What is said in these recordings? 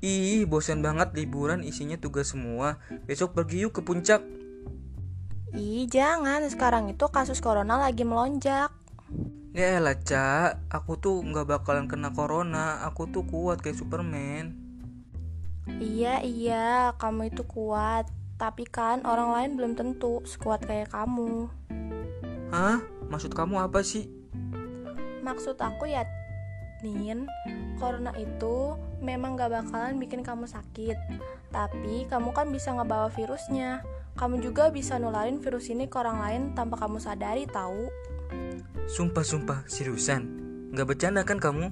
Ih, bosan banget liburan isinya tugas semua. Besok pergi yuk ke puncak. Ih, jangan. Sekarang itu kasus corona lagi melonjak. Ya elah, Cak. Aku tuh nggak bakalan kena corona. Aku tuh kuat kayak Superman. Iya, iya, kamu itu kuat. Tapi kan orang lain belum tentu sekuat kayak kamu. Hah? Maksud kamu apa sih? Maksud aku ya, Nin, corona itu memang gak bakalan bikin kamu sakit. Tapi kamu kan bisa ngebawa virusnya. Kamu juga bisa nularin virus ini ke orang lain tanpa kamu sadari tahu. Sumpah-sumpah, seriusan. Nggak bercanda kan kamu?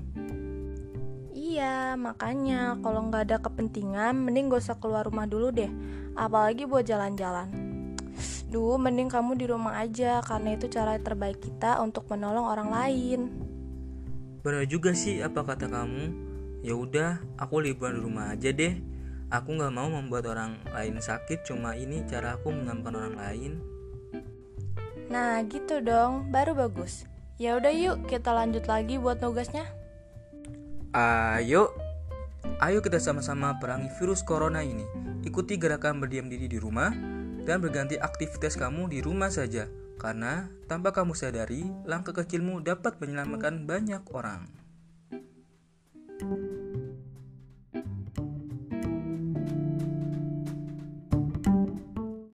Iya, makanya kalau nggak ada kepentingan, mending gak usah keluar rumah dulu deh. Apalagi buat jalan-jalan. Duh, mending kamu di rumah aja, karena itu cara terbaik kita untuk menolong orang lain. Benar juga sih apa kata kamu. Ya udah, aku liburan di rumah aja deh. Aku nggak mau membuat orang lain sakit. Cuma ini cara aku menyelamatkan orang lain. Nah, gitu dong, baru bagus. Ya udah yuk, kita lanjut lagi buat nugasnya. Ayo, ayo kita sama-sama perangi virus corona ini. Ikuti gerakan berdiam diri di rumah dan berganti aktivitas kamu di rumah saja. Karena tanpa kamu sadari, langkah kecilmu dapat menyelamatkan banyak orang.